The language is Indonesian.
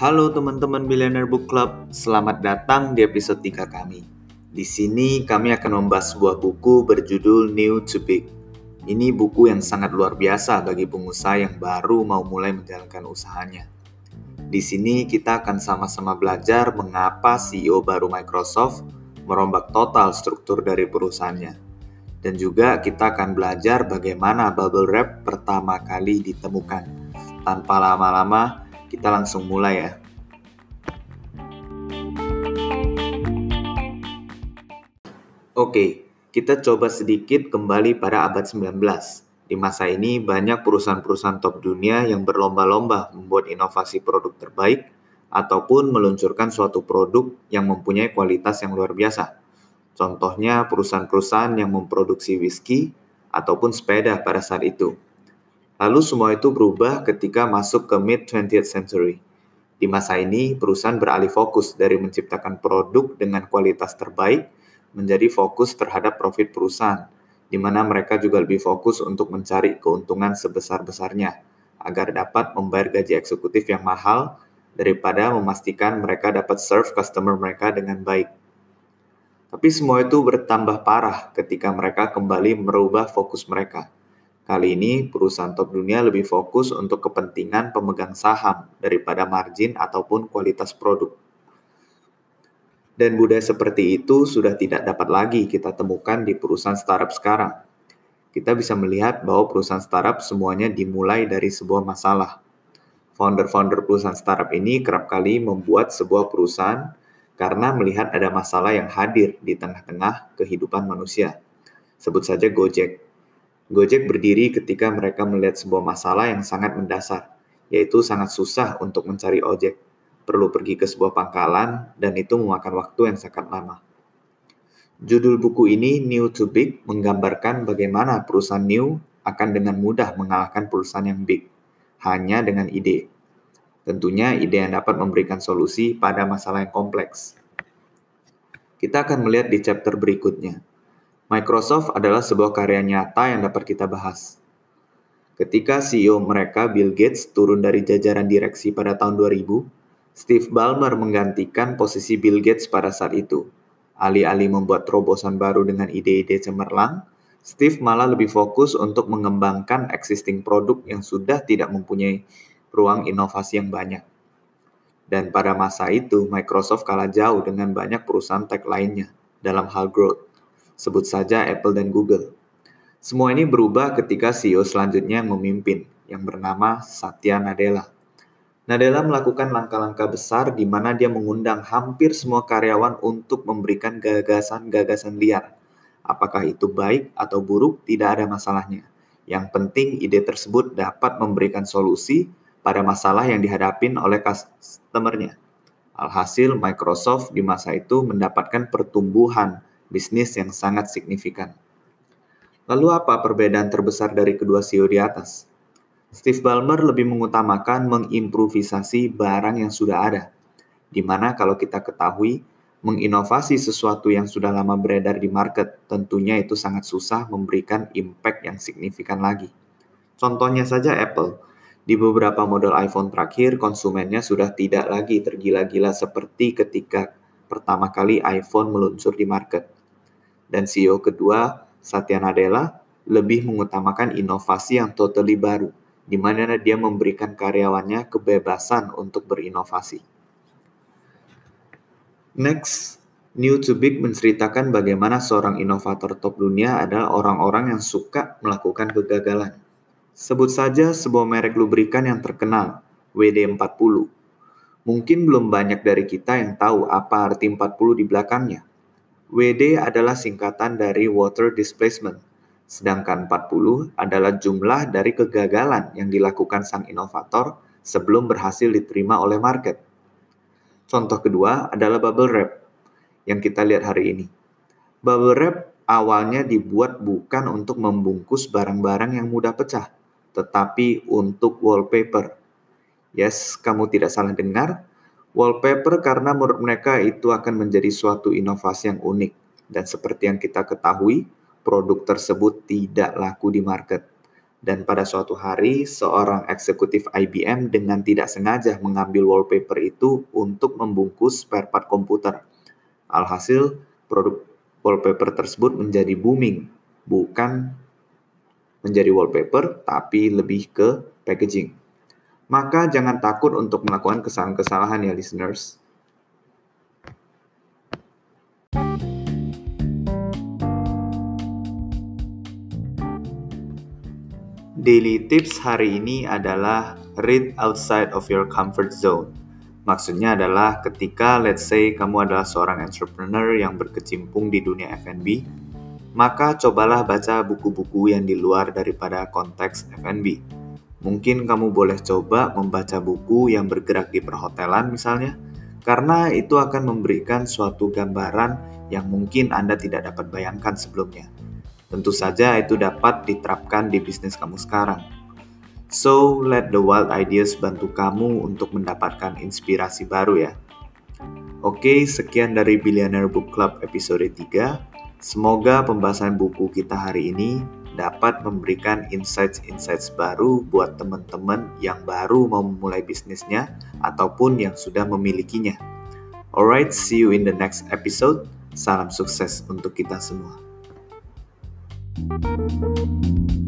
Halo teman-teman Billionaire Book Club, selamat datang di episode 3 kami. Di sini kami akan membahas sebuah buku berjudul New to Big. Ini buku yang sangat luar biasa bagi pengusaha yang baru mau mulai menjalankan usahanya. Di sini kita akan sama-sama belajar mengapa CEO baru Microsoft merombak total struktur dari perusahaannya. Dan juga kita akan belajar bagaimana bubble wrap pertama kali ditemukan. Tanpa lama-lama, kita langsung mulai ya. Oke, kita coba sedikit kembali pada abad 19. Di masa ini banyak perusahaan-perusahaan top dunia yang berlomba-lomba membuat inovasi produk terbaik ataupun meluncurkan suatu produk yang mempunyai kualitas yang luar biasa. Contohnya perusahaan-perusahaan yang memproduksi whisky ataupun sepeda pada saat itu. Lalu semua itu berubah ketika masuk ke mid-20th century. Di masa ini, perusahaan beralih fokus dari menciptakan produk dengan kualitas terbaik menjadi fokus terhadap profit perusahaan, di mana mereka juga lebih fokus untuk mencari keuntungan sebesar-besarnya agar dapat membayar gaji eksekutif yang mahal daripada memastikan mereka dapat serve customer mereka dengan baik. Tapi semua itu bertambah parah ketika mereka kembali merubah fokus mereka Kali ini, perusahaan top dunia lebih fokus untuk kepentingan pemegang saham daripada margin ataupun kualitas produk. Dan budaya seperti itu sudah tidak dapat lagi kita temukan di perusahaan startup sekarang. Kita bisa melihat bahwa perusahaan startup semuanya dimulai dari sebuah masalah. Founder-founder perusahaan startup ini kerap kali membuat sebuah perusahaan karena melihat ada masalah yang hadir di tengah-tengah kehidupan manusia. Sebut saja Gojek Gojek berdiri ketika mereka melihat sebuah masalah yang sangat mendasar, yaitu sangat susah untuk mencari ojek. Perlu pergi ke sebuah pangkalan, dan itu memakan waktu yang sangat lama. Judul buku ini, New to Big, menggambarkan bagaimana perusahaan new akan dengan mudah mengalahkan perusahaan yang big, hanya dengan ide. Tentunya ide yang dapat memberikan solusi pada masalah yang kompleks. Kita akan melihat di chapter berikutnya. Microsoft adalah sebuah karya nyata yang dapat kita bahas. Ketika CEO mereka Bill Gates turun dari jajaran direksi pada tahun 2000, Steve Ballmer menggantikan posisi Bill Gates pada saat itu. Alih-alih membuat terobosan baru dengan ide-ide cemerlang, Steve malah lebih fokus untuk mengembangkan existing produk yang sudah tidak mempunyai ruang inovasi yang banyak. Dan pada masa itu, Microsoft kalah jauh dengan banyak perusahaan tech lainnya dalam hal growth sebut saja Apple dan Google. Semua ini berubah ketika CEO selanjutnya memimpin, yang bernama Satya Nadella. Nadella melakukan langkah-langkah besar di mana dia mengundang hampir semua karyawan untuk memberikan gagasan-gagasan liar. Apakah itu baik atau buruk, tidak ada masalahnya. Yang penting ide tersebut dapat memberikan solusi pada masalah yang dihadapin oleh customernya. Alhasil, Microsoft di masa itu mendapatkan pertumbuhan bisnis yang sangat signifikan. Lalu apa perbedaan terbesar dari kedua CEO di atas? Steve Ballmer lebih mengutamakan mengimprovisasi barang yang sudah ada, di mana kalau kita ketahui, menginovasi sesuatu yang sudah lama beredar di market, tentunya itu sangat susah memberikan impact yang signifikan lagi. Contohnya saja Apple, di beberapa model iPhone terakhir, konsumennya sudah tidak lagi tergila-gila seperti ketika pertama kali iPhone meluncur di market dan CEO kedua, Satya Nadella, lebih mengutamakan inovasi yang totally baru, di mana dia memberikan karyawannya kebebasan untuk berinovasi. Next, New to Big menceritakan bagaimana seorang inovator top dunia adalah orang-orang yang suka melakukan kegagalan. Sebut saja sebuah merek lubrikan yang terkenal, WD-40. Mungkin belum banyak dari kita yang tahu apa arti 40 di belakangnya. WD adalah singkatan dari water displacement, sedangkan 40 adalah jumlah dari kegagalan yang dilakukan sang inovator sebelum berhasil diterima oleh market. Contoh kedua adalah bubble wrap yang kita lihat hari ini. Bubble wrap awalnya dibuat bukan untuk membungkus barang-barang yang mudah pecah, tetapi untuk wallpaper. Yes, kamu tidak salah dengar, Wallpaper karena menurut mereka itu akan menjadi suatu inovasi yang unik dan seperti yang kita ketahui, produk tersebut tidak laku di market. Dan pada suatu hari, seorang eksekutif IBM dengan tidak sengaja mengambil wallpaper itu untuk membungkus spare part komputer. Alhasil, produk wallpaper tersebut menjadi booming, bukan menjadi wallpaper, tapi lebih ke packaging. Maka jangan takut untuk melakukan kesalahan-kesalahan ya listeners. Daily tips hari ini adalah read outside of your comfort zone. Maksudnya adalah ketika let's say kamu adalah seorang entrepreneur yang berkecimpung di dunia F&B, maka cobalah baca buku-buku yang di luar daripada konteks F&B. Mungkin kamu boleh coba membaca buku yang bergerak di perhotelan misalnya, karena itu akan memberikan suatu gambaran yang mungkin Anda tidak dapat bayangkan sebelumnya. Tentu saja itu dapat diterapkan di bisnis kamu sekarang. So, let the wild ideas bantu kamu untuk mendapatkan inspirasi baru ya. Oke, sekian dari Billionaire Book Club episode 3. Semoga pembahasan buku kita hari ini dapat memberikan insights-insights baru buat teman-teman yang baru mau memulai bisnisnya ataupun yang sudah memilikinya. Alright, see you in the next episode. Salam sukses untuk kita semua. Thank you.